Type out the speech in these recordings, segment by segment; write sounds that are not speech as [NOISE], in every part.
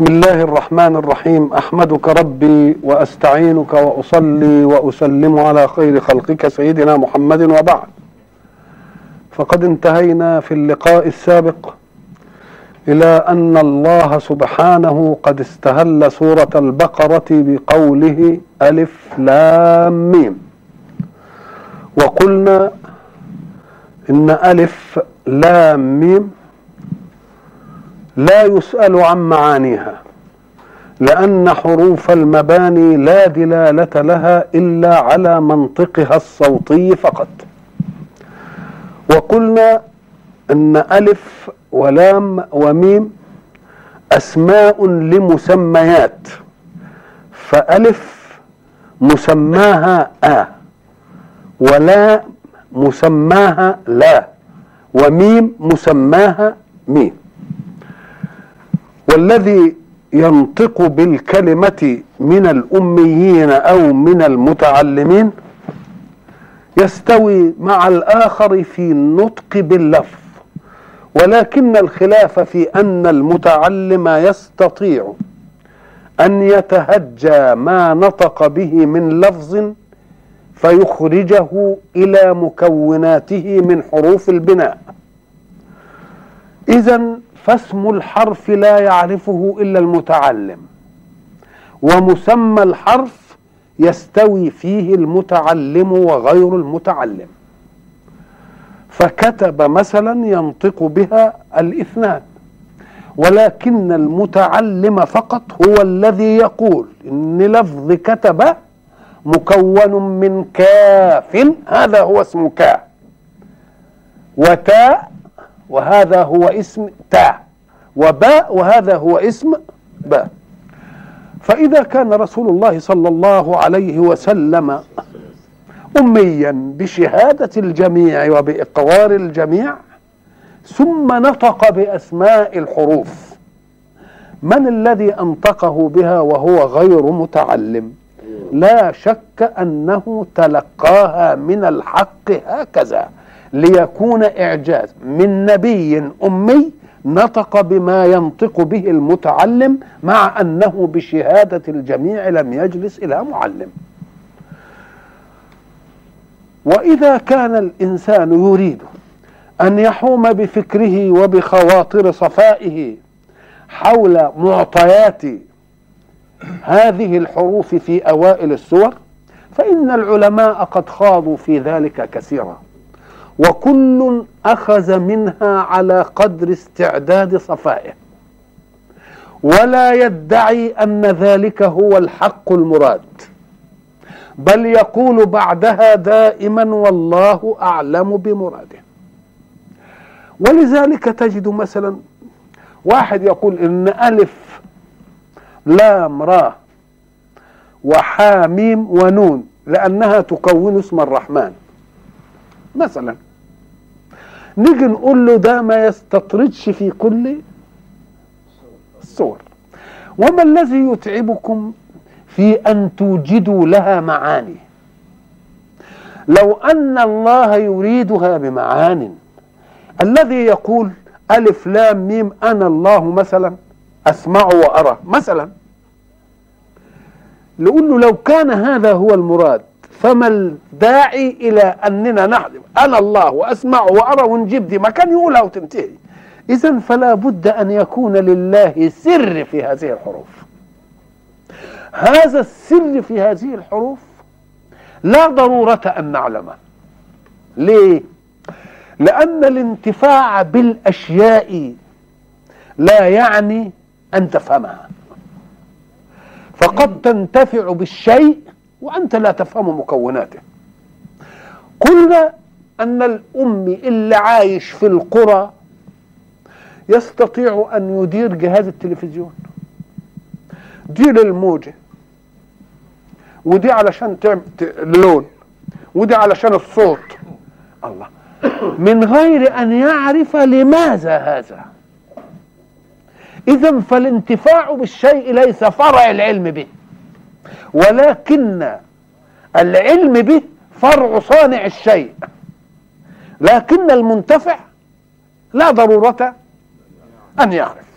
بسم الله الرحمن الرحيم. أحمدك ربي وأستعينك وأصلي وأسلم على خير خلقك سيدنا محمد وبعد. فقد انتهينا في اللقاء السابق إلى أن الله سبحانه قد استهل سورة البقرة بقوله ألف لام ميم. وقلنا إن ألف لام ميم لا يسأل عن معانيها لأن حروف المباني لا دلالة لها إلا على منطقها الصوتي فقط. وقلنا أن ألف ولام وميم أسماء لمسميات فألف مسماها آ ولا مسماها لا وميم مسماها ميم. والذي ينطق بالكلمة من الأميين أو من المتعلمين يستوي مع الآخر في النطق باللفظ ولكن الخلاف في أن المتعلم يستطيع أن يتهجى ما نطق به من لفظ فيخرجه إلى مكوناته من حروف البناء. إذا فاسم الحرف لا يعرفه إلا المتعلم ومسمى الحرف يستوي فيه المتعلم وغير المتعلم. فكتب مثلا ينطق بها الإثنان ولكن المتعلم فقط هو الذي يقول. إن لفظ كتب مكون من كاف هذا هو اسم كاف وتاء وهذا هو اسم تاء وباء وهذا هو اسم باء. فإذا كان رسول الله صلى الله عليه وسلم أميا بشهادة الجميع وبإقرار الجميع ثم نطق بأسماء الحروف من الذي أنطقه بها وهو غير متعلم؟ لا شك أنه تلقاها من الحق هكذا. ليكون إعجاز. من نبي أمي نطق بما ينطق به المتعلم مع أنه بشهادة الجميع لم يجلس إلى معلم. وإذا كان الإنسان يريد أن يحوم بفكره وبخواطر صفائه حول معطيات هذه الحروف في أوائل السور فإن العلماء قد خاضوا في ذلك كثيرا. وكل أخذ منها على قدر استعداد صفائه. ولا يدعي أن ذلك هو الحق المراد. بل يقول بعدها دائما والله أعلم بمراده. ولذلك تجد مثلا واحد يقول إن ألف لام را وحاميم ونون لأنها تكون اسم الرحمن. مثلا نيجي نقول له ده ما يستطردش في كل الصور. وما الذي يتعبكم في أن توجدوا لها معاني؟ لو أن الله يريدها بمعان. الذي يقول ألف لام ميم أنا الله مثلا أسمع وأرى مثلا. نقول له لو كان هذا هو المراد فما الداعي إلى أننا نحلف أنا الله وأسمع وأرى ونجيب دي ما كان يقولها وتنتهي اذا فلا بد أن يكون لله سر في هذه الحروف. هذا السر في هذه الحروف لا ضرورة أن نعلمه. ليه؟ لأن الانتفاع بالأشياء لا يعني أن تفهمها. فقد تنتفع بالشيء وأنت لا تفهم مكوناته. قلنا أن الأم اللي عايش في القرى يستطيع أن يدير جهاز التلفزيون. دي للموجة. ودي علشان اللون. ودي علشان الصوت. الله. من غير أن يعرف لماذا هذا. إذا فالانتفاع بالشيء ليس فرع العلم به. ولكن العلم به فرع صانع الشيء. لكن المنتفع لا ضرورة أن يعرف.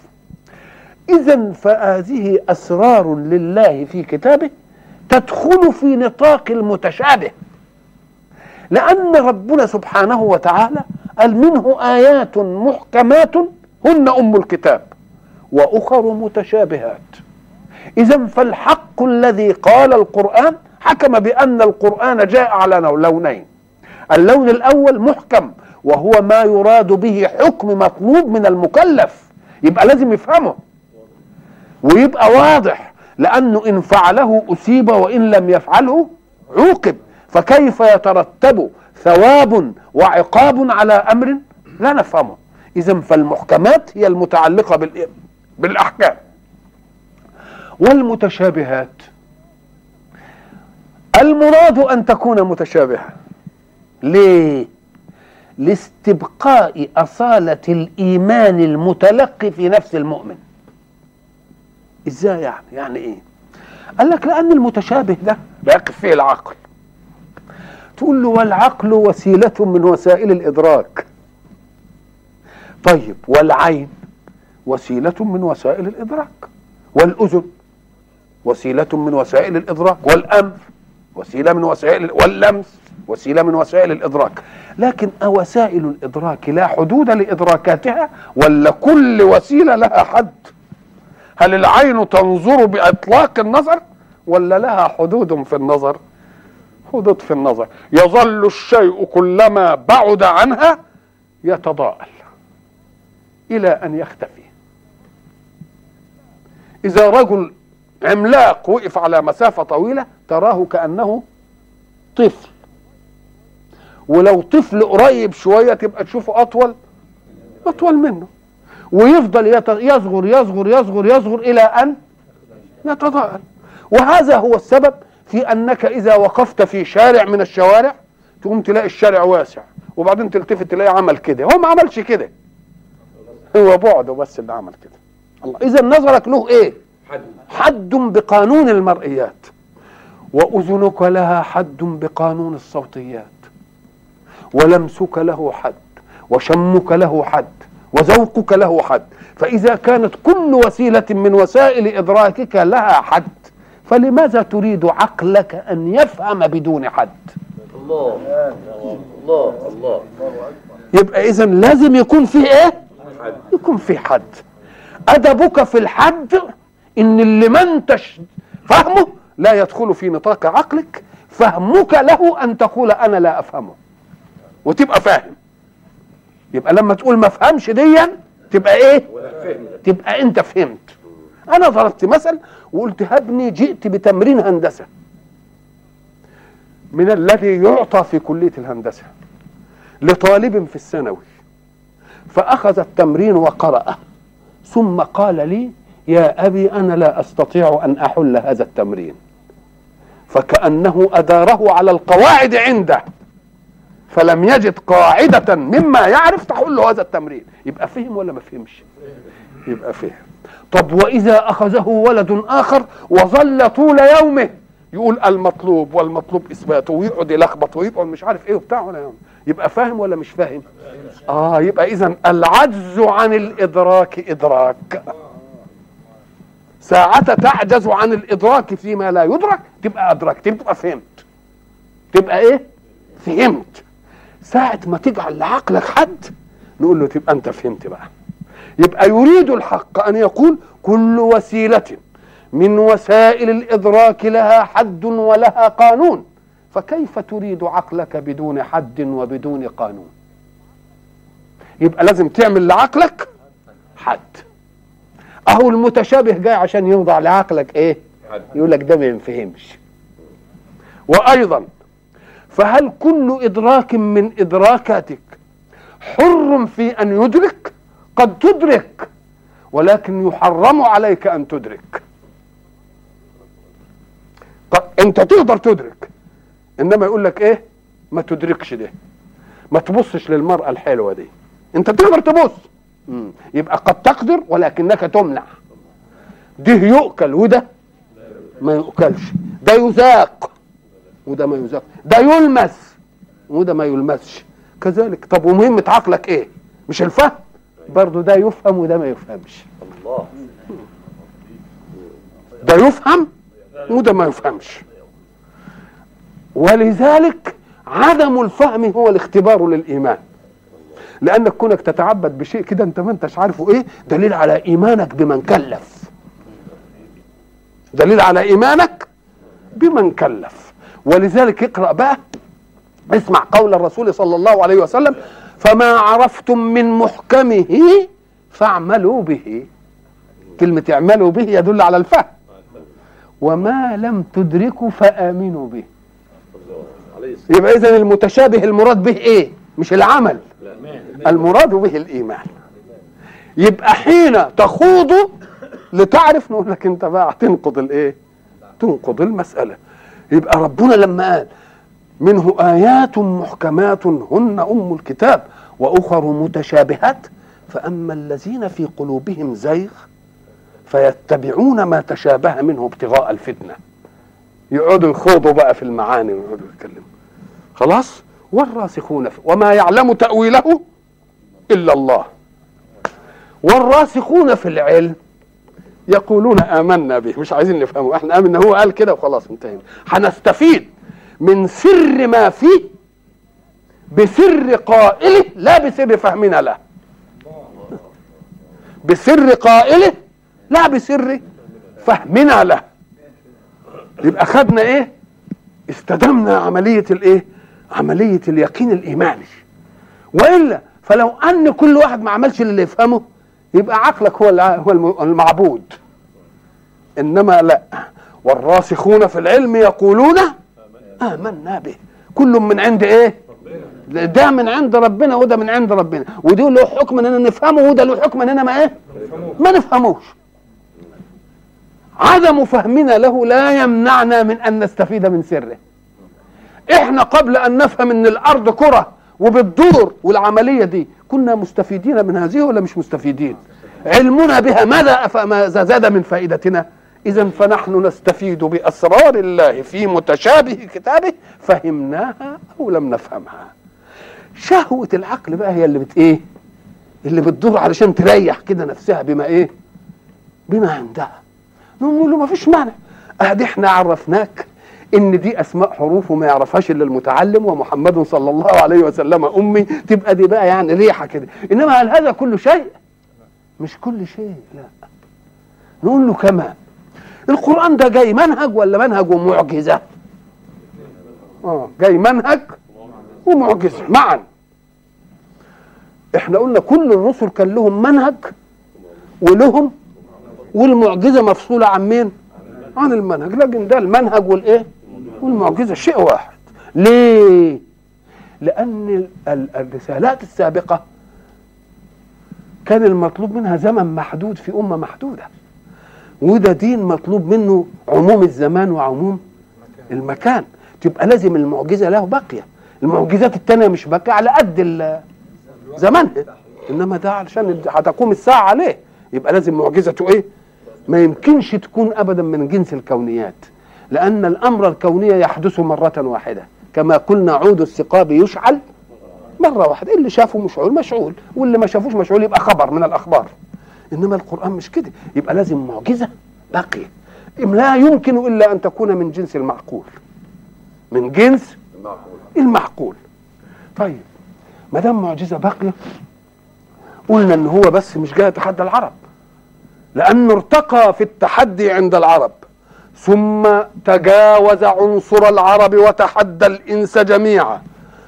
إذا فهذه أسرار لله في كتابه تدخل في نطاق المتشابه. لأن ربنا سبحانه وتعالى قال منه آيات محكمات هن أم الكتاب وأخر متشابهات. إذا فالحق الذي قال القرآن حكم بأن القرآن جاء على لونين. اللون الأول محكم وهو ما يراد به حكم مطلوب من المكلف. يبقى لازم يفهمه. ويبقى واضح لأنه إن فعله أصيب وإن لم يفعله عوقب. فكيف يترتب ثواب وعقاب على أمر؟ لا نفهمه. إذا فالمحكمات هي المتعلقة بالأحكام. والمتشابهات. المراد أن تكون متشابهة. ليه؟ لاستبقاء أصالة الإيمان المتلقي في نفس المؤمن. إزاي يعني؟ يعني إيه؟ قال لك لأن المتشابه ده بيقف فيه العقل. تقول له والعقل وسيلة من وسائل الإدراك. طيب والعين وسيلة من وسائل الإدراك. والأذن وسيلة من وسائل الإدراك والأنف وسيلة من وسائل واللمس. وسيلة من وسائل الإدراك. لكن وسائل الإدراك لا حدود لإدراكاتها ولا كل وسيلة لها حد. هل العين تنظر بإطلاق النظر ولا لها حدود في النظر؟ حدود في النظر. يظل الشيء كلما بعد عنها يتضاءل إلى أن يختفي. إذا رجل عملاق وقف على مسافة طويلة تراه كأنه طفل. ولو طفل قريب شوية تبقى تشوفه أطول أطول منه. ويفضل يصغر يصغر يصغر يصغر إلى أن يتضاءل. وهذا هو السبب في أنك إذا وقفت في شارع من الشوارع تقوم تلاقي الشارع واسع. وبعدين تلتفت تلاقي عمل كده. هو ما عملش كده. هو بعده بس اللي عمل كده. الله إذا نظرك له إيه؟ حد بقانون المرئيات وأذنك لها حد بقانون الصوتيات ولمسك له حد وشمك له حد وذوقك له حد فإذا كانت كل وسيلة من وسائل إدراكك لها حد فلماذا تريد عقلك أن يفهم بدون حد؟ الله الله الله. يبقى إذا لازم يكون فيه إيه؟ يكون فيه حد. أدبك في الحد إن اللي ما انتش فهمه لا يدخل في نطاق عقلك فهمك له أن تقول أنا لا أفهمه. وتبقى فاهم. يبقى لما تقول ما فهمش ديا تبقى إيه؟ تبقى أنت فهمت. أنا ضربت مثل وقلت هبني جئت بتمرين هندسة. من الذي يعطى في كلية الهندسة لطالب في الثانوي. فأخذ التمرين وقرأه. ثم قال لي يا أبي أنا لا أستطيع أن أحل هذا التمرين. فكأنه أداره على القواعد عنده. فلم يجد قاعدة مما يعرف تحل هذا التمرين. يبقى فهم ولا ما فهمش؟ يبقى فهم. طب وإذا أخذه ولد آخر وظل طول يومه؟ يقول المطلوب والمطلوب إثباته ويقعد يلخبط ويقعد مش عارف إيه وبتاع ولا يوم. يبقى فاهم ولا مش فاهم؟ آه يبقى إذا العجز عن الإدراك إدراك. ساعة تعجز عن الإدراك فيما لا يدرك تبقى أدركت تبقى فهمت. تبقى إيه؟ فهمت. ساعة ما تجعل لعقلك حد نقول له تبقى أنت فهمت بقى. يبقى يريد الحق أن يقول كل وسيلة من وسائل الإدراك لها حد ولها قانون. فكيف تريد عقلك بدون حد وبدون قانون؟ يبقى لازم تعمل لعقلك حد. أهو المتشابه جاي عشان يوضع لعقلك إيه؟ يقول لك ده ما ينفهمش. وأيضا فهل كل إدراك من إدراكاتك حر في أن يدرك؟ قد تدرك ولكن يحرم عليك أن تدرك. أنت تقدر تدرك إنما يقول لك إيه؟ ما تدركش ده. ما تبصش للمرأة الحلوة دي. أنت تقدر تبص. يبقى قد تقدر ولكنك تمنع. ده يؤكل وده ما يؤكلش. ده يذاق وده ما يذاق. ده يلمس وده ما يلمسش. كذلك. طب ومهمة عقلك إيه؟ مش الفهم؟ برضه ده يفهم وده ما يفهمش. الله. ده يفهم وده ما يفهمش. ولذلك عدم الفهم هو الاختبار للإيمان. لأنك كونك تتعبد بشيء كده أنت ما أنتش عارفه إيه دليل على إيمانك بمن كلف. دليل على إيمانك بمن كلف. ولذلك اقرأ بقى اسمع قول الرسول صلى الله عليه وسلم فما عرفتم من محكمه فاعملوا به. كلمة اعملوا به يدل على الفهم. وما لم تدركوا فآمنوا به. يبقى إذا المتشابه المراد به إيه؟ مش العمل. المراد به الإيمان. يبقى حين تخوض لتعرف نقول لك أنت بقى تنقض الإيه؟ تنقض المسألة. يبقى ربنا لما قال منه آيات محكمات هن أم الكتاب وأخر متشابهات فأما الذين في قلوبهم زيغ فيتبعون ما تشابه منه ابتغاء الفتنة. يقعدوا يخوضوا بقى في المعاني ويقعدوا يتكلموا خلاص؟ والراسخون وما يعلم تأويله إلا الله. والراسخون في العلم يقولون آمنا به. مش عايزين نفهمه. إحنا آمنا. هو قال كده وخلاص انتهينا. هنستفيد من سر ما فيه بسر قائله لا بسر فهمنا له. بسر قائله لا بسر فهمنا له. يبقى خدنا إيه؟ استدمنا عملية الإيه؟ عملية اليقين الإيماني. وإلا فلو أن كل واحد ما عملش اللي يفهمه يبقى عقلك هو هو المعبود. إنما لا. والراسخون في العلم يقولون آمنا به. كل من عند إيه؟ ده من عند ربنا وده من عند ربنا. ودي له حكم إننا نفهمه وده له حكم إننا ما إيه؟ ما نفهموش. عدم فهمنا له لا يمنعنا من أن نستفيد من سره. إحنا قبل أن نفهم إن الأرض كرة وبتدور والعملية دي كنا مستفيدين من هذه ولا مش مستفيدين؟ علمنا بها ماذا ماذا زاد من فائدتنا؟ اذا فنحن نستفيد بأسرار الله في متشابه كتابه فهمناها أو لم نفهمها. شهوة العقل بقى هي اللي بت إيه؟ اللي بتدور علشان تريح كده نفسها بما إيه؟ بما عندها. نقول له ما فيش معنى ادي إحنا عرفناك إن دي أسماء حروف وما يعرفهاش إلا المتعلم ومحمد صلى الله عليه وسلم. أمي تبقى دي بقى يعني ريحة كده. إنما هل هذا كل شيء؟ مش كل شيء لا. نقول له كمان القرآن ده جاي منهج ولا منهج ومعجزة؟ آه جاي منهج ومعجزة. معا. إحنا قلنا كل الرسل كان لهم منهج ولهم والمعجزة مفصولة عن مين؟ عن المنهج. لكن ده المنهج والإيه؟ والمعجزة شيء واحد. ليه؟ لأن الرسالات السابقة كان المطلوب منها زمن محدود في أمة محدودة. وده دين مطلوب منه عموم الزمان وعموم المكان. تبقى لازم المعجزة له باقيه المعجزات التانية مش باقيه على قد زمانها إنما ده علشان هتقوم الساعة عليه. يبقى لازم معجزته إيه؟ ما يمكنش تكون ابدا من جنس الكونيات. لأن الأمر الكوني يحدث مرة واحدة. كما قلنا عود الثقاب يشعل مرة واحدة. اللي شافه مشعول مشعول واللي ما شافوش مشعول يبقى خبر من الأخبار. إنما القرآن مش كده. يبقى لازم معجزة باقية. لا يمكن إلا أن تكون من جنس المعقول. من جنس المعقول. طيب ما دام معجزة باقية قلنا إن هو بس مش جاي يتحدى العرب. لأنه ارتقى في التحدي عند العرب. ثم تجاوز عنصر العرب وتحدى الإنس جميعا.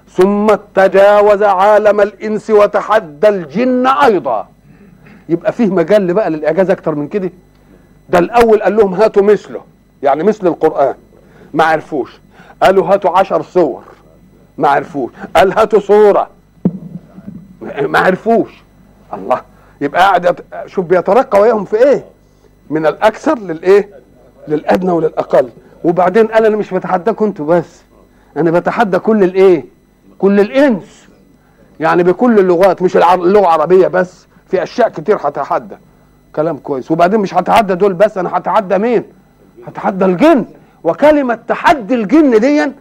ثم تجاوز عالم الإنس وتحدى الجن أيضا. يبقى فيه مجال بقى للإعجاز أكتر من كده؟ ده الأول قال لهم هاتوا مثله يعني مثل القرآن. ما عرفوش. قالوا هاتوا عشر صور ما عرفوش. قال هاتوا صورة. ما عرفوش. الله. يبقى قاعد شوف بيترقى وياهم في إيه؟ من الأكثر للإيه؟ للأدنى وللأقل. وبعدين قال أنا مش بتحداكم أنتوا بس. أنا بتحدى كل الإيه؟ كل الإنس. يعني بكل اللغات مش اللغة العربية بس. في أشياء كتير هتحدى. كلام كويس. وبعدين مش هتحدى دول بس أنا هتحدى مين؟ هتحدى الجن. وكلمة تحدي الجن دي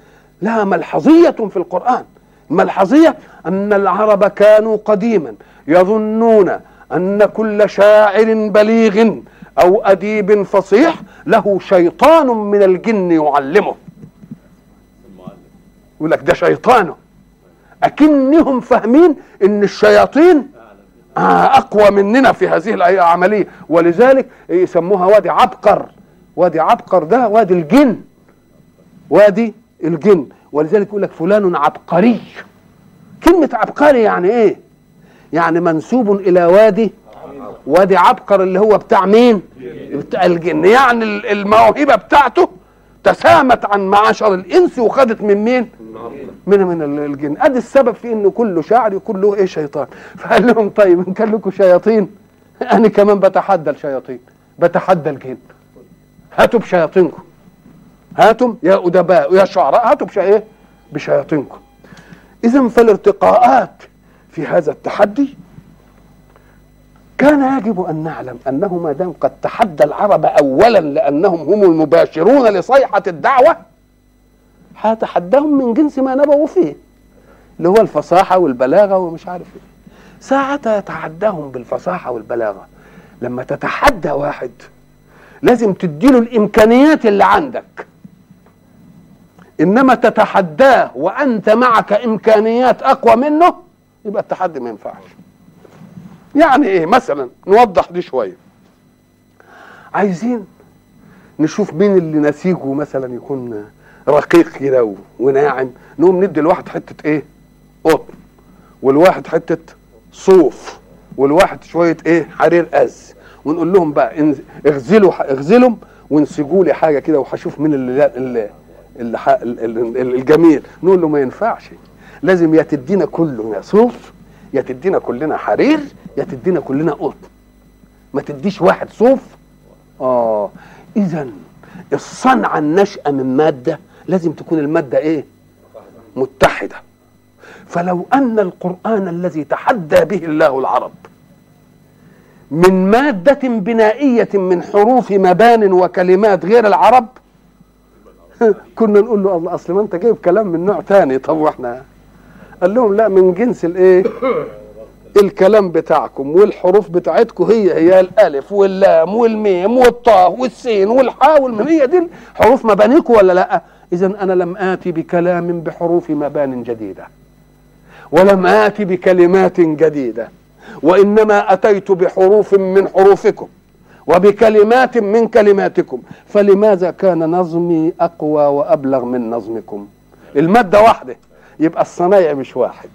لها ملحظية في القرآن. الملحظيه أن العرب كانوا قديما يظنون أن كل شاعر بليغ أو أديب فصيح له شيطان من الجن يعلمه. يقول لك ده شيطانه أكنهم فاهمين إن الشياطين أقوى مننا في هذه العملية ولذلك يسموها وادي عبقر. وادي عبقر ده وادي الجن. وادي الجن. ولذلك يقول لك فلان عبقري. كلمة عبقري يعني إيه؟ يعني منسوب إلى وادي وادي عبقر اللي هو بتاع مين؟ بتاع الجن يعني الموهبة بتاعته تسامت عن معاشر الإنس وخدت من مين؟ من من الجن. أدي السبب في إنه كله شاعر كله إيه شيطان؟ فقال لهم طيب إن كان لكم شياطين أنا كمان بتحدى الشياطين بتحدى الجن. هاتوا بشياطينكم. هاتم يا أدباء يا شعراء هاتوا بش إيه؟ بشياطينكم. اذا فالارتقاءات في هذا التحدي كان يجب أن نعلم أنه ما دام قد تحدى العرب اولا لأنهم هم المباشرون لصيحة الدعوة هتحداهم من جنس ما نبغوا فيه اللي هو الفصاحة والبلاغة ومش عارف إيه. ساعتها يتحداهم بالفصاحة والبلاغة. لما تتحدى واحد لازم تديله الإمكانيات اللي عندك. إنما تتحداه وأنت معك إمكانيات أقوى منه يبقى التحدي ما ينفعش. يعني إيه؟ مثلا نوضح دي شوية. عايزين نشوف مين اللي نسيجه مثلا يكون رقيق كده وناعم. نقوم ندي الواحد حتة إيه؟ قطن. والواحد حتة صوف. والواحد شوية إيه؟ حرير أز. ونقول لهم بقى اغزلوا اغزلهم وانسجوا لي حاجة كده وهشوف مين اللي, اللي الجميل. نقول له ما ينفعش. لازم يا تدينا كله صوف يا تدينا كلنا حرير يا تدينا كلنا قطن ما تديش واحد صوف؟ آه. اذا الصنعه النشأة من مادة لازم تكون المادة إيه؟ متحدة. فلو أن القرآن الذي تحدى به الله العرب من مادة بنائية من حروف مبان وكلمات غير العرب [LAUGHS] كنا نقول له الله أصل ما أنت جايب كلام من نوع تاني. طب وإحنا؟ قال لهم لا من جنس الإيه؟ الكلام بتاعكم والحروف بتاعتكم هي هي الألف واللام والميم والطاء والسين والحاء والميم. هي دي حروف مبانيكم ولا لأ؟ اذا أنا لم آتي بكلام بحروف مبان جديدة. ولم آتي بكلمات جديدة. وإنما أتيت بحروف من حروفكم. وبكلمات من كلماتكم. فلماذا كان نظمي أقوى وأبلغ من نظمكم؟ المادة واحدة. يبقى الصنايع مش واحد.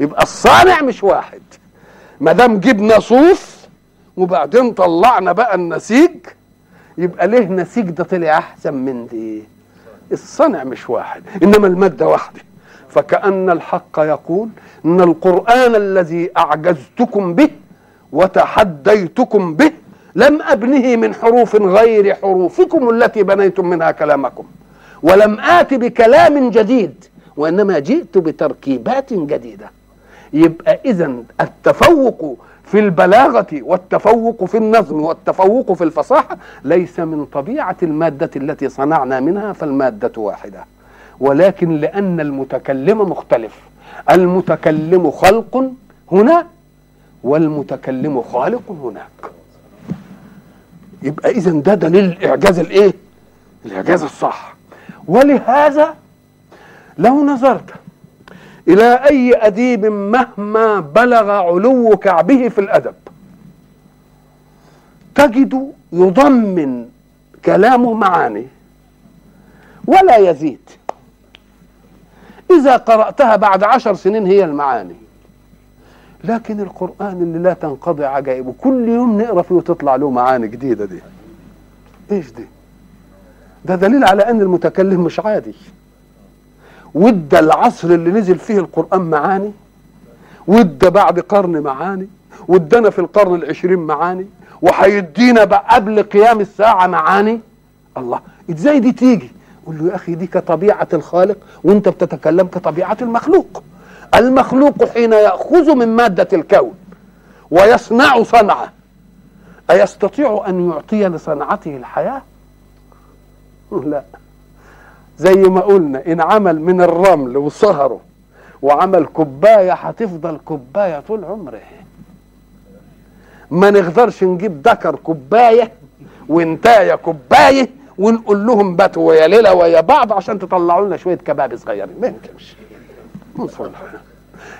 يبقى الصانع مش واحد. ما دام جبنا صوف وبعدين طلعنا بقى النسيج يبقى ليه نسيج ده طلع أحسن من دي؟ الصنع مش واحد إنما المادة واحدة. فكأن الحق يقول إن القرآن الذي أعجزتكم به وتحديتكم به لم أبنه من حروف غير حروفكم التي بنيتم منها كلامكم ولم آت بكلام جديد وإنما جئت بتركيبات جديدة. يبقى اذا التفوق في البلاغة والتفوق في النظم والتفوق في الفصاحة ليس من طبيعة المادة التي صنعنا منها فالمادة واحدة. ولكن لأن المتكلم مختلف. المتكلم خلق هنا والمتكلم خالق هناك. يبقى اذا ده دليل الإعجاز الإيه؟ الإعجاز الصح. ولهذا لو نظرت إلى أي أديب مهما بلغ علو كعبه في الأدب. تجد يضمن كلامه معاني ولا يزيد. إذا قرأتها بعد عشر سنين هي المعاني. لكن القرآن اللي لا تنقضي عجائبه كل يوم نقرأ فيه وتطلع له معاني جديدة دي. إيش دي؟ ده دليل على أن المتكلم مش عادي. وادى العصر اللي نزل فيه القرآن معاني وادى بعد قرن معاني وادانا في القرن العشرين معاني وهيدينا بقى قبل قيام الساعة معاني. الله إزاي دي تيجي؟ قول له يا أخي دي كطبيعة الخالق وأنت بتتكلم كطبيعة المخلوق. المخلوق حين يأخذ من مادة الكون ويصنع صنعة أيستطيع أن يعطي لصنعته الحياة؟ لا. زي ما قلنا إن عمل من الرمل وصهره وعمل كوباية هتفضل كوباية طول عمره. ما نقدرش نجيب ذكر كوباية وانتايه كوباية ونقول لهم باتوا ويا ليلة ويا بعض عشان تطلعوا لنا شوية كباب صغيرين. ما يمكنش.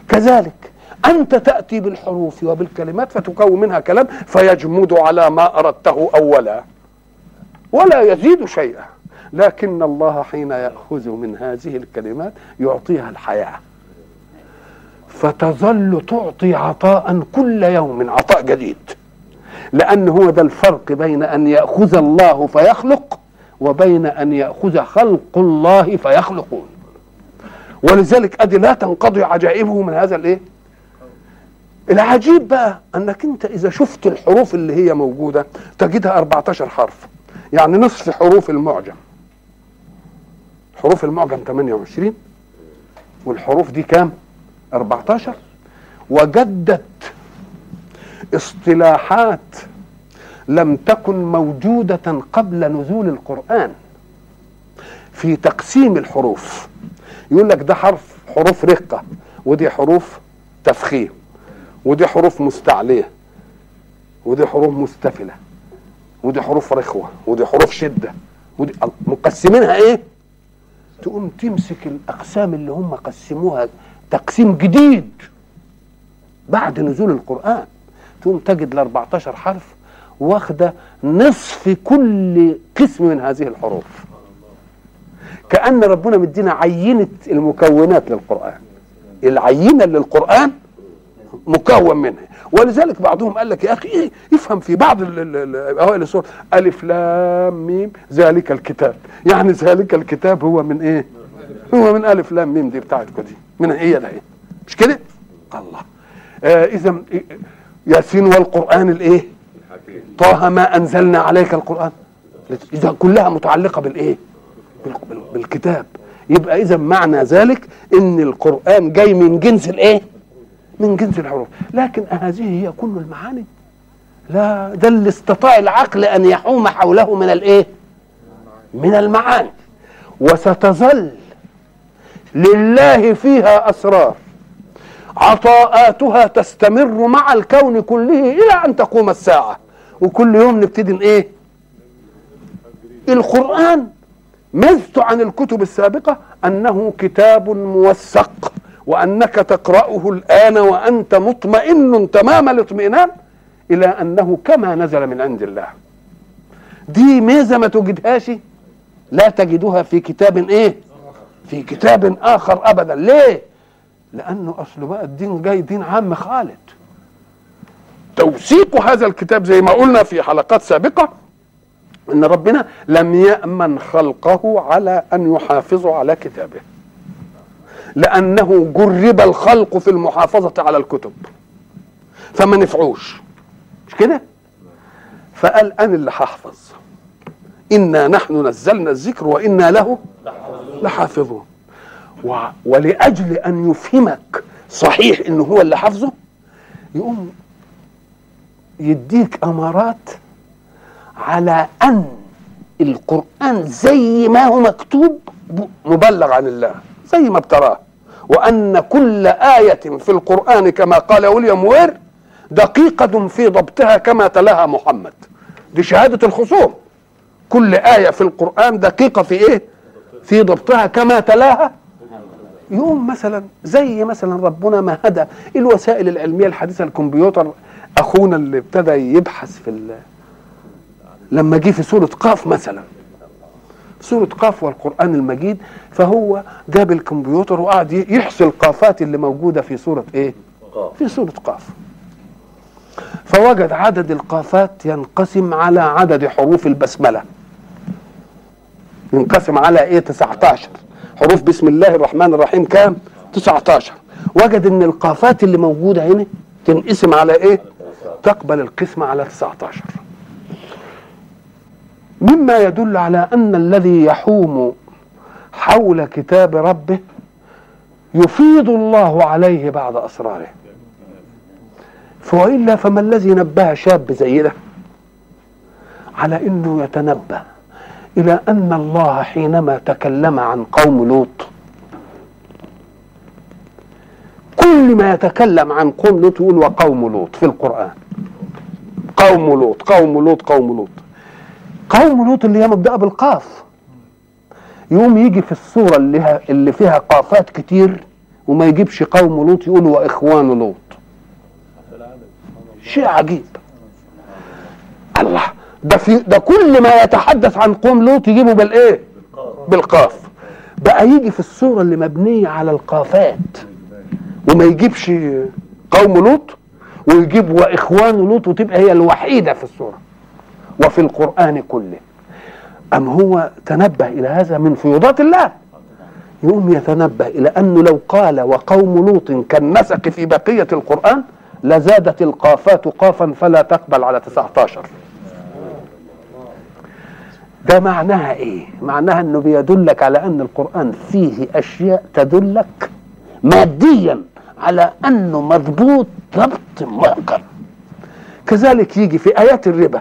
كذلك أنت تأتي بالحروف وبالكلمات فتكون منها كلام فيجمد على ما أردته أولا. ولا يزيد شيئا. لكن الله حين يأخذ من هذه الكلمات يعطيها الحياة. فتظل تعطي عطاء كل يوم عطاء جديد. لأن هو ده الفرق بين أن يأخذ الله فيخلق وبين أن يأخذ خلق الله فيخلقون. ولذلك أدي لا تنقضي عجائبه من هذا الإيه؟ العجيب بقى أنك أنت إذا شفت الحروف اللي هي موجودة تجدها 14 حرف. يعني نصف حروف المعجم. حروف المعجم 28 والحروف دي كام؟ 14 وجدت اصطلاحات لم تكن موجودة قبل نزول القرآن في تقسيم الحروف. يقول لك ده حرف حروف رقة ودي حروف تفخيم ودي حروف مستعلية ودي حروف مستفلة ودي حروف رخوة ودي حروف شدة ودي مقسمينها إيه؟ تقوم تمسك الأقسام اللي هم قسموها تقسيم جديد بعد نزول القرآن. تقوم تجد ال 14 حرف واخدة نصف كل قسم من هذه الحروف. كأن ربنا مدينا عينة المكونات للقرآن. العينة للقرآن مكون منها. ولذلك بعضهم قال لك يا أخي افهم في بعض أوائل السور. ألف لام ميم ذلك الكتاب. يعني ذلك الكتاب هو من إيه؟ هو من ألف لام ميم دي بتاعتكم دي. من هي ده إيه مش كده؟ الله. آه اذا ياسين والقرآن الإيه؟ طه ما أنزلنا عليك القرآن. إذا كلها متعلقة بالإيه؟ بالكتاب. يبقى اذا معنى ذلك إن القرآن جاي من جنس الإيه؟ من جنس الحروف. لكن هذه هي كل المعاني. لا ده اللي استطاع العقل أن يحوم حوله من الإيه؟ من المعاني. وستظل لله فيها أسرار. عطاءاتها تستمر مع الكون كله إلى أن تقوم الساعة. وكل يوم نبتدي إيه؟ القرآن. ميزته عن الكتب السابقة أنه كتاب موثق. وأنك تقرأه الآن وأنت مطمئن تمام الاطمئنان إلى أنه كما نزل من عند الله. دي ميزة ما تجدهاش لا تجدها في كتاب إيه؟ في كتاب آخر أبدا. ليه؟ لأنه أصل بقى الدين جاي دين عام خالد. توثيق هذا الكتاب زي ما قلنا في حلقات سابقة إن ربنا لم يأمن خلقه على أن يحافظوا على كتابه. لأنه جرب الخلق في المحافظة على الكتب. فما نفعوش. مش كده؟ فقال أنا اللي هحفظ. إنا نحن نزلنا الذكر وإنا له لحافظون. و... ولأجل أن يفهمك صحيح انه هو اللي حافظه يقوم يديك أمارات على أن القرآن زي ما هو مكتوب مبلغ عن الله. زي ما ابتراه وأن كل آية في القرآن كما قال ويليام وير دقيقة في ضبطها كما تلاها محمد. دي شهادة الخصوم. كل آية في القرآن دقيقة في إيه؟ في ضبطها كما تلاها يوم مثلا زي مثلا ربنا ما هدى الوسائل العلمية الحديثة الكمبيوتر. أخونا اللي ابتدى يبحث في لما جه في سورة قاف مثلا. سورة قاف والقرآن المجيد فهو جاب الكمبيوتر وقعد يحصي القافات اللي موجودة في سورة إيه؟ في سورة قاف. فوجد عدد القافات ينقسم على عدد حروف البسملة. ينقسم على إيه؟ 19 حروف بسم الله الرحمن الرحيم كام؟ 19 وجد إن القافات اللي موجودة هنا تنقسم على إيه؟ تقبل القسمة على 19 مما يدل على أن الذي يحوم حول كتاب ربه يفيض الله عليه بعض أسراره. فوالا فما الذي نبه شاب زي ده على إنه يتنبه إلى أن الله حينما تكلم عن قوم لوط كل ما يتكلم عن قوم لوط يقول وقوم لوط في القرآن. قوم لوط قوم لوط قوم لوط. قوم لوط اللي هي مبدأ بالقاف. يقوم يجي في الصورة اللي, اللي فيها قافات كتير وما يجيبش قوم لوط يقول واخوان لوط. شيء عجيب. الله ده في ده كل ما يتحدث عن قوم لوط يجيبه بالإيه؟ بالقاف. بقى يجي في الصورة اللي مبنية على القافات. وما يجيبش قوم لوط ويجيب واخوان لوط وتبقى هي الوحيدة في الصورة. وفي القرآن كله. أم هو تنبه إلى هذا من فيوضات الله؟ يقوم يتنبه إلى أنه لو قال وقوم لوط كالنسق في بقية القرآن لزادت القافات قافا فلا تقبل على 19 ده معناها إيه؟ معناها إنه بيدلك على أن القرآن فيه أشياء تدلك ماديا على أنه مضبوط ضبط محكم كذلك يجي في آيات الربا.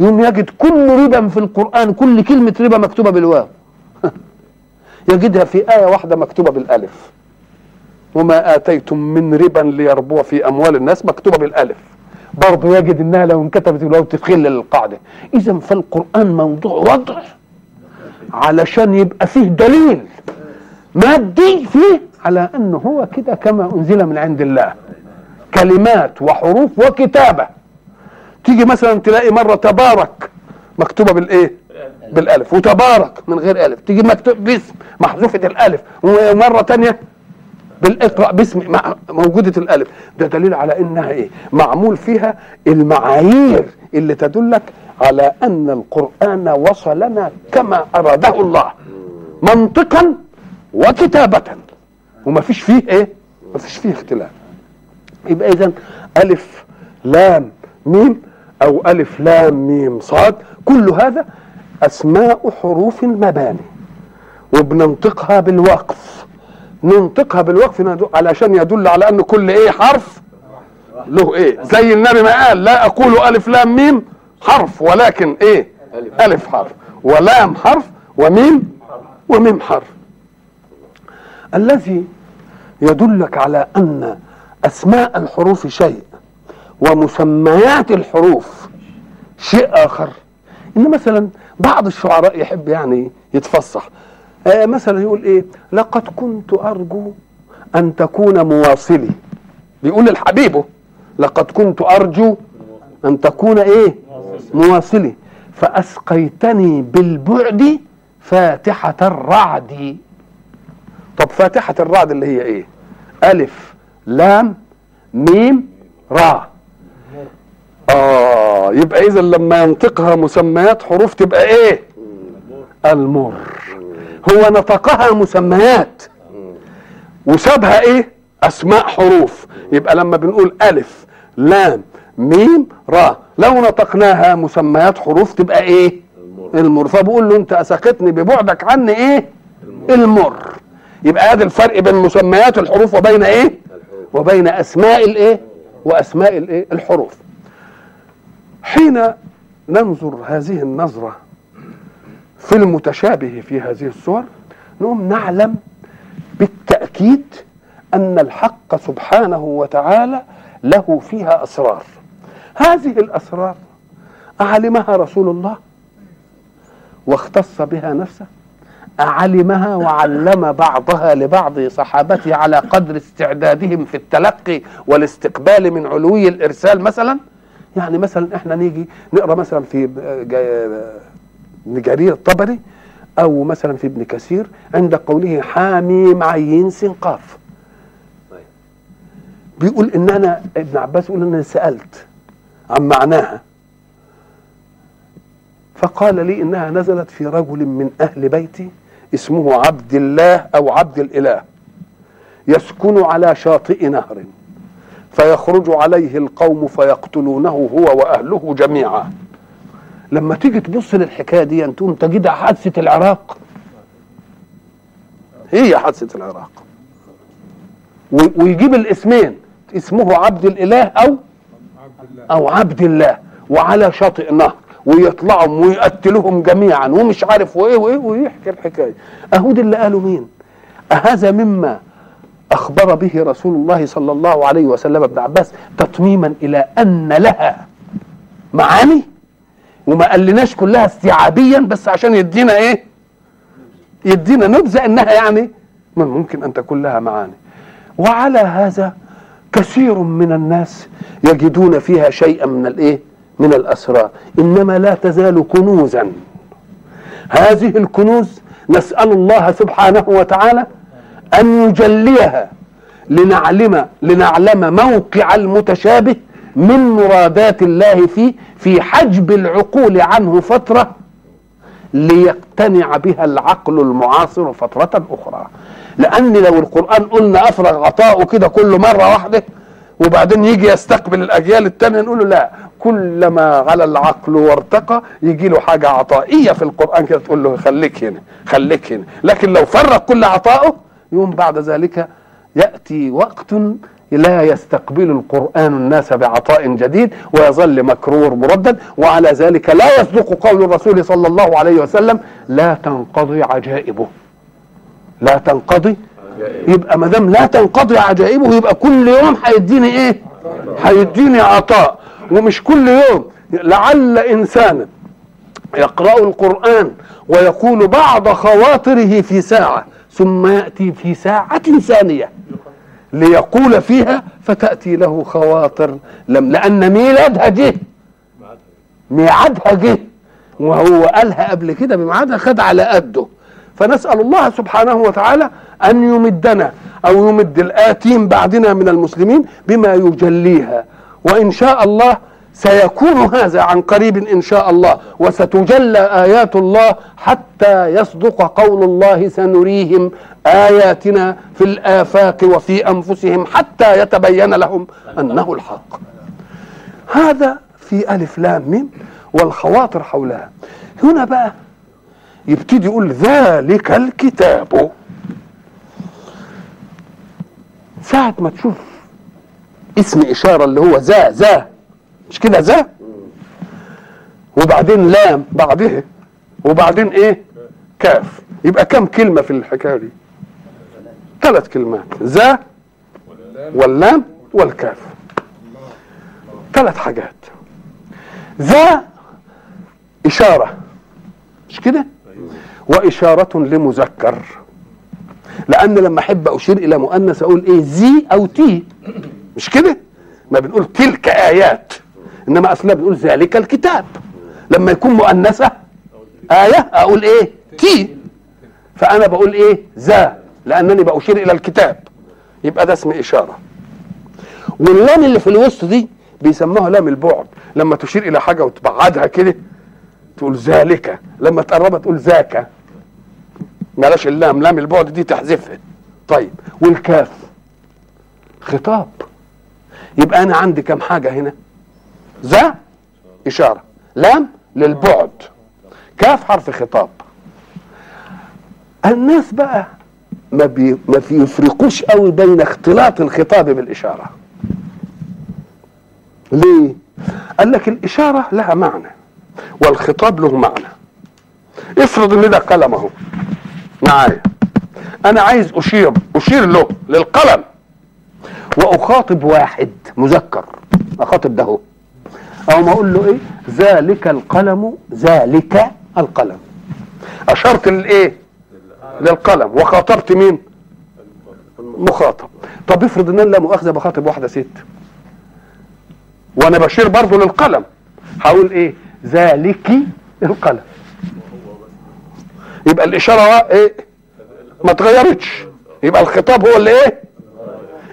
يوم يجد كل ربا في القرآن كل كلمة ربا مكتوبة بالواو. [LAUGHS] يجدها في آية واحدة مكتوبة بالألف. وما آتيتم من ربا ليربو في أموال الناس مكتوبة بالألف. برضه يجد إنها لو انكتبت بالواو تدخل للقاعدة. إذا فالقرآن موضوع وضع علشان يبقى فيه دليل مادي فيه على أنه هو كده كما أنزل من عند الله. كلمات وحروف وكتابة. تيجي مثلا تلاقي مرة تبارك مكتوبة بالإيه؟ بالألف. وتبارك من غير ألف. تيجي مكتوب باسم محذوفة الألف. ومرة تانية بالإقرأ باسم موجودة الألف. ده دليل على إنها إيه؟ معمول فيها المعايير اللي تدلك على أن القرآن وصلنا كما أراده الله. منطقا وكتابة. وما فيش فيه إيه؟ ما فيش فيه اختلاف. يبقى اذا ألف لام ميم أو ألف لام ميم صاد كل هذا أسماء حروف المباني. وبننطقها بالوقف. ننطقها بالوقف علشان يدل على أن كل إيه حرف له إيه. زي النبي ما قال لا أقول ألف لام ميم حرف ولكن إيه؟ ألف حرف. ولام حرف وميم وميم حرف. الذي يدلك على أن أسماء الحروف شيء ومسميات الحروف. شيء آخر. إن مثلا بعض الشعراء يحب يعني يتفصح. آه مثلا يقول إيه؟ لقد كنت أرجو أن تكون مواصلي. بيقول لحبيبه لقد كنت أرجو أن تكون إيه؟ مواصلي. فأسقيتني بالبعد فاتحة الرعد. طب فاتحة الرعد اللي هي إيه؟ ألف لام ميم را. آه يبقى إذا لما ينطقها مسميات حروف تبقى إيه؟ المر. هو نطقها مسميات. وسابها إيه؟ أسماء حروف. يبقى لما بنقول ألف لام ميم را لو نطقناها مسميات حروف تبقى إيه؟ المر. فبقول له أنت اسقطني ببعدك عني إيه؟ المر. يبقى هذا الفرق بين مسميات الحروف وبين إيه؟ وبين أسماء الإيه؟ وأسماء الإيه؟ الحروف. حين ننظر هذه النظرة في المتشابه في هذه الصور نقوم نعلم بالتأكيد أن الحق سبحانه وتعالى له فيها أسرار. هذه الأسرار أعلمها رسول الله واختص بها نفسه علمها وعلم بعضها لبعض صحابته على قدر استعدادهم في التلقي والاستقبال من علوي الإرسال مثلا؟ يعني مثلا إحنا نيجي نقرأ مثلا في ابن جرير الطبري أو مثلا في ابن كثير عند قوله حاميم عين قاف بيقول إن أنا ابن عباس يقول إن أنا سألت عن معناها. فقال لي إنها نزلت في رجل من أهل بيتي اسمه عبد الله أو عبد الإله يسكن على شاطئ نهر. فيخرج عليه القوم فيقتلونه هو وأهله جميعا. لما تيجي تبص للحكاية دي تقوم تجدها حادثة العراق. هي حادثة العراق. ويجيب الاسمين اسمه عبد الإله أو؟ أو عبد الله. وعلى شاطئ نهر ويطلعهم ويقتلهم جميعا. ومش عارف وإيه وإيه ويحكي الحكاية. اهو اللي قاله مين؟ أهذا مما أخبر به رسول الله صلى الله عليه وسلم ابن عباس تطميما إلى أن لها معاني وما قالناش كلها استيعابيا بس عشان يدينا إيه؟ يدينا نبذة إنها يعني من ممكن أن تكون لها معاني. وعلى هذا كثير من الناس يجدون فيها شيئا من الإيه؟ من الأسرار. إنما لا تزال كنوزا. هذه الكنوز نسأل الله سبحانه وتعالى أن يجليها لنعلم لنعلم موقع المتشابه من مرادات الله فيه في حجب العقول عنه فترة ليقتنع بها العقل المعاصر فترة أخرى. لأن لو القرآن قلنا أفرغ عطاؤه كده كل مرة واحدة وبعدين يجي يستقبل الأجيال التانية نقول له لا كلما على العقل وارتقى يجي له حاجة عطائية في القرآن كده تقول له خليك هنا خليك هنا. لكن لو فرق كل عطائه يوم بعد ذلك يأتي وقت لا يستقبل القرآن الناس بعطاء جديد ويظل مكرور مردد وعلى ذلك لا يصدق قول الرسول صلى الله عليه وسلم لا تنقضي عجائبه. لا تنقضي. يبقى ما دام لا تنقضي عجائبه يبقى كل يوم هيديني إيه؟ هيديني عطاء. ومش كل يوم. لعل انسانا يقرأ القرآن ويقول بعض خواطره في ساعة. ثم يأتي في ساعة ثانية ليقول فيها فتأتي له خواطر لم لأن ميلادها جه. ميعادها جه. وهو قالها قبل كده بميعادها خد على قده. فنسأل الله سبحانه وتعالى أن يمدنا أو يمد الآتين بعدنا من المسلمين بما يجليها. وإن شاء الله سيكون هذا عن قريب إن شاء الله وستجلى آيات الله حتى يصدق قول الله سنريهم آياتنا في الآفاق وفي أنفسهم حتى يتبين لهم أنه الحق. هذا في ألف لام ميم والخواطر حولها. هنا بقى يبتدي يقول ذلك الكتاب. ساعة ما تشوف اسم إشارة اللي هو ذا ذا. مش كده ذا وبعدين لام بعدها وبعدين إيه؟ كاف. يبقى كم كلمة في الحكاية دي؟ ثلاث كلمات. ذا واللام والكاف. ثلاث حاجات. ذا إشارة. مش كده؟ وإشارة لمذكر. لأن لما أحب أشير إلى مؤنث أقول إيه؟ ذي أو تي. مش كده؟ ما بنقول تلك آيات. إنما أصلا بنقول ذلك الكتاب. لما يكون مؤنثة آية أقول إيه؟ تي. فأنا بقول إيه؟ ذا. لأنني بأشير إلى الكتاب. يبقى ده اسم إشارة. واللام اللي في الوسط دي بيسموها لام البعد. لما تشير إلى حاجة وتبعدها كده تقول ذلك. لما تقربها تقول ذاك. بلاش اللام. لام البعد دي تحذفها. طيب. والكاف. خطاب. يبقى أنا عندي كم حاجة هنا؟ ذا إشارة. لام للبعد. كاف حرف خطاب. الناس بقى ما بي ما بيفرقوش قوي بين اختلاط الخطاب بالإشارة. ليه؟ قال لك الإشارة لها معنى والخطاب له معنى. افرض إن ده قلم أهو. معايا. أنا عايز أشير أشير له للقلم. وأخاطب واحد مذكر. أخاطب ده هو. أو ما أقول له إيه؟ ذلك القلم ذلك القلم. أشرت للإيه؟ للقلم. وخاطبت مين؟ مخاطب طب افرض إن أنا لا مؤاخذة بخاطب واحدة ست. وأنا بشير برضه للقلم. هقول إيه؟ ذلك القلم. يبقى الإشارة إيه؟ ما اتغيرتش. يبقى الخطاب هو اللي إيه؟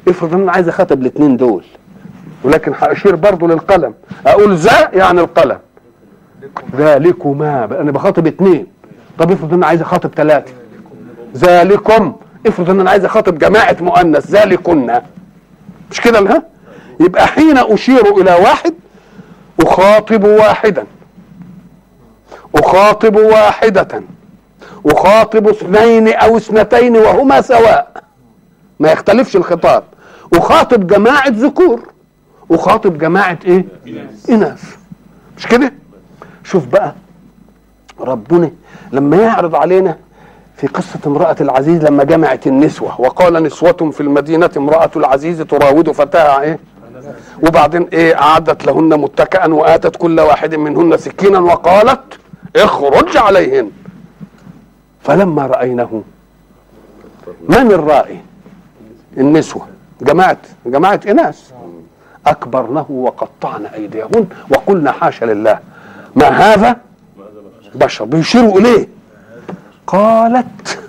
افرض إن أنا عايز أخاطب الاثنين دول. ولكن هاشير برضه للقلم. أقول ذا يعني القلم. ذلكما أنا بخاطب اثنين. طب افرض أنا عايز أخاطب ثلاثة. ذلكم. افرض إن أنا عايز أخاطب جماعة مؤنث. ذلكن. مش كده ها؟ يبقى حين أشير إلى واحد أخاطب واحدا. أخاطب واحدة. أخاطب اثنين أو اثنتين وهما سواء. ما يختلفش الخطاب. أخاطب جماعة ذكور. اخاطب جماعة إيه؟ إناث. مش كده؟ شوف بقى ربنا لما يعرض علينا في قصة امرأة العزيز لما جمعت النسوة وقال نسوة في المدينة امرأة العزيز تراود فتاها إيه؟ وبعدين إيه؟ أعدت لهن متكئا وآتت كل واحد منهن سكينا وقالت اخرج عليهن. فلما راينه من الرائي؟ النسوة. جماعة جماعة إناث. اكبرنه وقطعن أيديهن وقلنا حاشا لله. ما هذا؟ بشر. بيشيروا إليه. قالت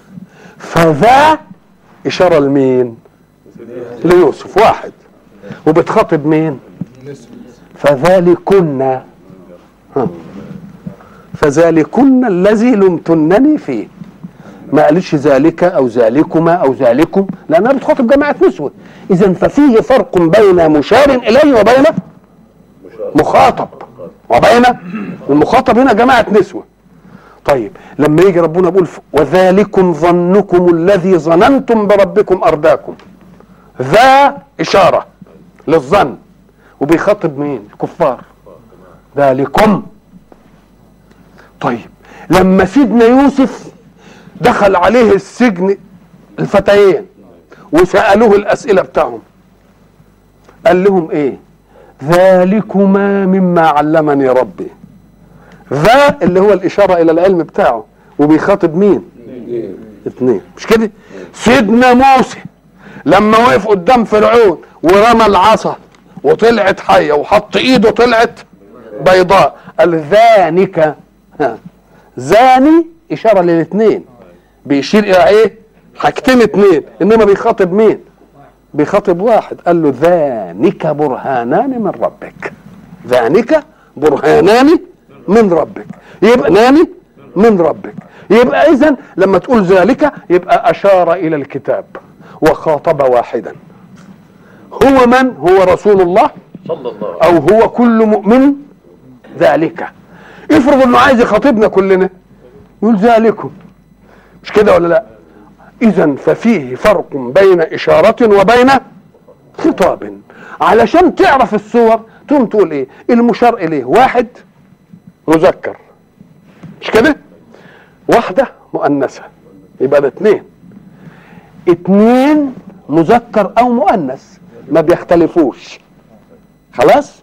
فذا إشارة لمين؟ ليوسف. واحد. وبتخاطب مين؟ فذلكن. فذلكن الذي لمتنني فيه. ما قالتش ذلك أو ذلكما أو ذلكم لأنها بتخاطب جماعة نسوة. اذا ففيه فرق بين مشار إليه وبين مخاطب. وبين المخاطب هنا جماعة نسوة. طيب لما يجي ربنا يقول وذلكم ظنكم الذي ظننتم بربكم أرداكم. ذا إشارة للظن. وبيخاطب مين؟ الكفار. ذلكم. طيب لما سيدنا يوسف دخل عليه السجن الفتيين وسألوه الأسئلة بتاعهم. قال لهم إيه؟ ذلكما مما علمني ربي. ذا اللي هو الإشارة إلى العلم بتاعه. وبيخاطب مين؟ اثنين. مش كده؟ سيدنا موسى لما وقف قدام فرعون ورمى العصا وطلعت حية وحط إيده طلعت بيضاء. قال ذانك. ها. ذان إشارة للإثنين. بيشير إلى إيه؟ حاجتين اتنين إنما بيخاطب مين؟ بيخاطب واحد. قال له ذانك برهانان من ربك. ذانك برهانان من ربك. يبقى ناني من ربك. يبقى اذا لما تقول ذلك يبقى أشار إلى الكتاب وخاطب واحدا. هو من؟ هو رسول الله؟ صلى الله أو هو كل مؤمن؟ ذلك. افرض إنه عايز يخاطبنا كلنا. يقول ذلكم. مش كده ولا لا؟ اذا ففيه فرق بين إشارة وبين خطاب. علشان تعرف الصور تقوم تقول إيه؟ المشار إليه. واحد مذكر. مش كده؟ واحدة مؤنثة. يبقى ده اتنين. اتنين مذكر أو مؤنث. ما بيختلفوش. خلاص؟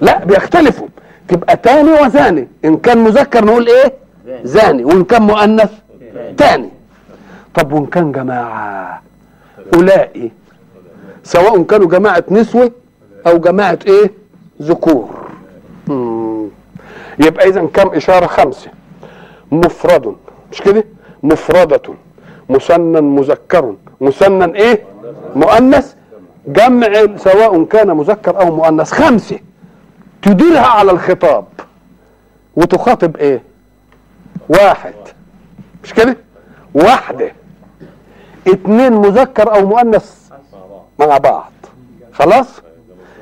لا بيختلفوا. تبقى تاني وثاني إن كان مذكر نقول إيه؟ زاني وإن كان مؤنث تاني. طب وإن كان جماعة؟ أولئي سواء كانوا جماعة نسوة أو جماعة إيه؟ ذكور. يبقى اذا كم؟ إشارة خمسة. مفرد مش كده؟ مفردة مثنى مذكر. مثنى إيه؟ مؤنث. جمع سواء كان مذكر أو مؤنث. خمسة. تديرها على الخطاب. وتخاطب إيه؟ واحد. مش كده؟ واحدة. اتنين مذكر أو مؤنث مع بعض. خلاص؟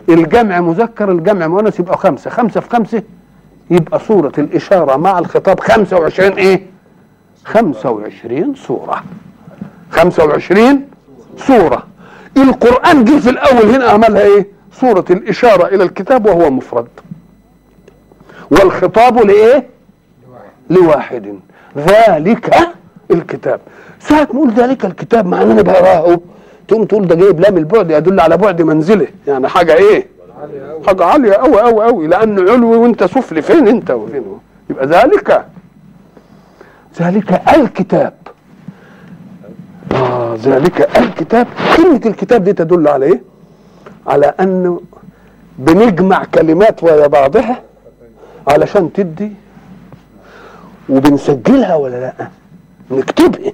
الجمع مذكر الجمع مؤنث يبقى خمسة. خمسة في خمسة يبقى صورة الإشارة مع الخطاب. خمسة وعشرين إيه؟ خمسة وعشرين صورة. خمسة وعشرين صورة. القرآن جه في الأول هنا عملها إيه؟ صورة الإشارة إلى الكتاب وهو مفرد. والخطاب لإيه؟ لواحد. ذلك الكتاب. ساعة ما نقول ذلك الكتاب مع أننا بقراه تقوم تقول ده جايب لام البعد يدل على بعد منزله. يعني حاجة إيه؟ حاجة عالية أوي أوي أوي. لأنه علوي وأنت سفلي. فين أنت وفين؟ هو يبقى ذلك. ذلك الكتاب. آه ذلك الكتاب. كلمة الكتاب دي تدل على إيه؟ على أنه بنجمع كلمات ويا بعضها علشان تدي وبنسجلها ولا لا؟ نكتبها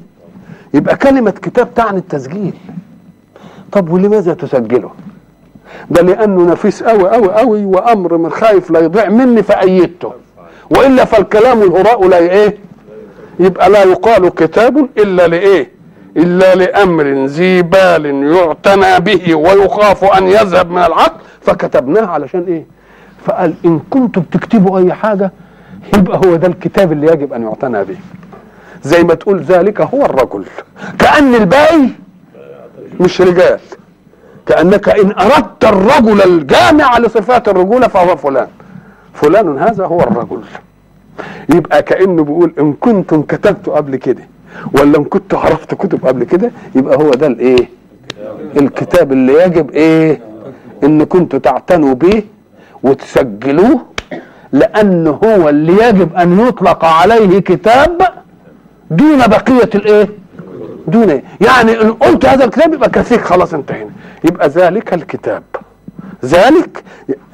يبقى كلمة كتاب تعني التسجيل. طب ولماذا تسجله؟ ده لأنه نفيس قوي قوي قوي وأمر من خايف لا يضيع مني فأيدته. وإلا فالكلام الهراء لا إيه؟ يبقى لا يقال كتاب إلا لإيه؟ إلا لأمر ذي بال يعتنى به ويخاف أن يذهب من العقل فكتبناه علشان إيه؟ فقال إن كنتم بتكتبوا أي حاجة يبقى هو ده الكتاب اللي يجب أن يعتنى به. زي ما تقول ذلك هو الرجل. كأن الباقي مش رجال. كأنك إن أردت الرجل الجامع لصفات الرجولة فهو فلان. فلان هذا هو الرجل. يبقى كأنه بيقول إن كنتم كتبتوا قبل كده ولا إن كنت عرفت كتب قبل كده يبقى هو ده الإيه؟ الكتاب اللي يجب إيه؟ إن كنتوا تعتنوا به وتسجلوه لأنه هو اللي يجب أن يطلق عليه كتاب دون بقية الإيه؟ دون إيه؟ يعني إن قلت هذا الكتاب يبقى كثير خلاص انتهينا. يبقى ذلك الكتاب. ذلك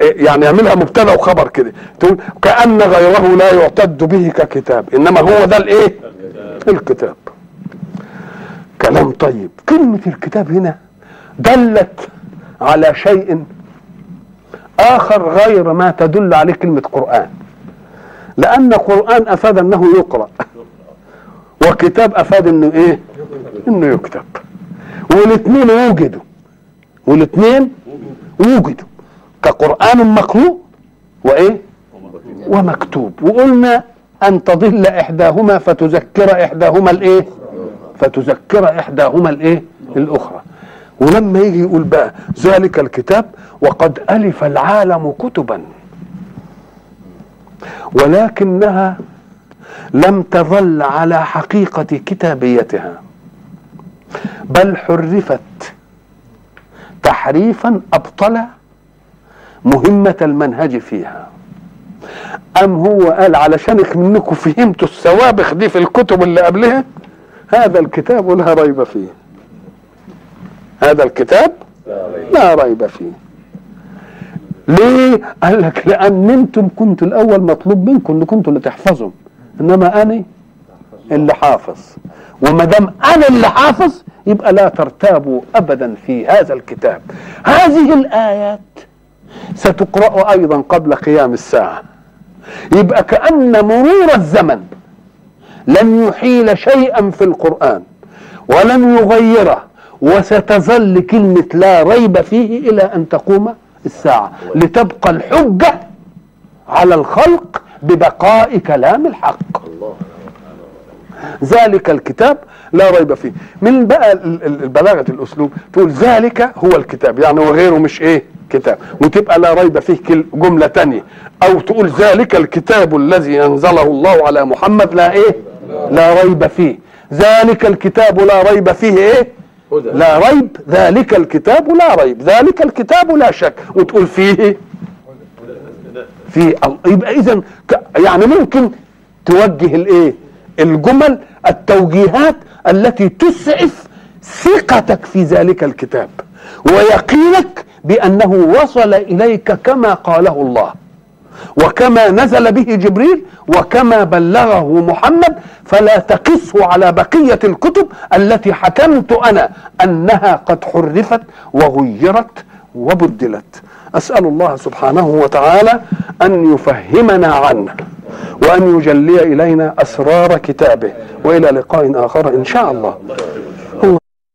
يعني يعملها مبتدأ وخبر كده. تقول كأن غيره لا يعتد به ككتاب إنما هو ده الإيه؟ الكتاب. كلام طيب. كلمة الكتاب هنا دلت على شيء آخر غير ما تدل عليه كلمة قرآن. لأن قرآن أفاد أنه يقرأ. وكتاب أفاد إنه إيه؟ إنه يكتب. والاثنين وجدوا. والاثنين وجدوا. كقرآن مقروء وإيه؟ ومكتوب. وقلنا أن تضل إحداهما فتذكر إحداهما الإيه؟ فتذكر إحداهما الإيه؟ الأخرى. ولما يجي يقول بقى ذلك الكتاب وقد ألف العالم كتبا. ولكنها لم تظل على حقيقة كتابيتها بل حرفت تحريفا أبطل مهمة المنهج فيها. أم هو قال علشانك منكم فهمتوا السوابخ دي في الكتب اللي قبلها؟ هذا الكتاب لا ريب فيه. هذا الكتاب لا ريب فيه. ليه؟ قال لك لأن أنتم كنتوا الأول مطلوب منكم ان كنتوا اللي تحفظوا إنما أنا اللي حافظ. وما دام أنا اللي حافظ يبقى لا ترتابوا ابدا في هذا الكتاب. هذه الآيات ستقرأ أيضا قبل قيام الساعة. يبقى كأن مرور الزمن لن يحيل شيئا في القرآن ولن يغيره. وستظل كلمة لا ريب فيه إلى أن تقوم الساعة. لتبقى الحجة على الخلق ببقاء كلام الحق. ذلك الكتاب لا ريب فيه. من بقى البلاغه الأسلوب تقول ذلك هو الكتاب. يعني وغيره مش إيه؟ كتاب. وتبقى لا ريب فيه جملة تانية. أو تقول ذلك الكتاب الذي أنزله الله على محمد لا إيه؟ لا ريب فيه. ذلك الكتاب لا ريب فيه إيه؟ لا ريب ذلك الكتاب لا ريب ذلك الكتاب لا شك. وتقول فيه في يبقى اذا يعني ممكن توجه الإيه؟ الجمل التوجيهات التي تسعف ثقتك في ذلك الكتاب ويقينك بأنه وصل إليك كما قاله الله. وكما نزل به جبريل وكما بلغه محمد فلا تقسه على بقية الكتب التي حكمت أنا أنها قد حرفت وغيرت وبدلت. أسأل الله سبحانه وتعالى أن يفهمنا عنه وأن يجلي إلينا أسرار كتابه وإلى لقاء آخر إن شاء الله.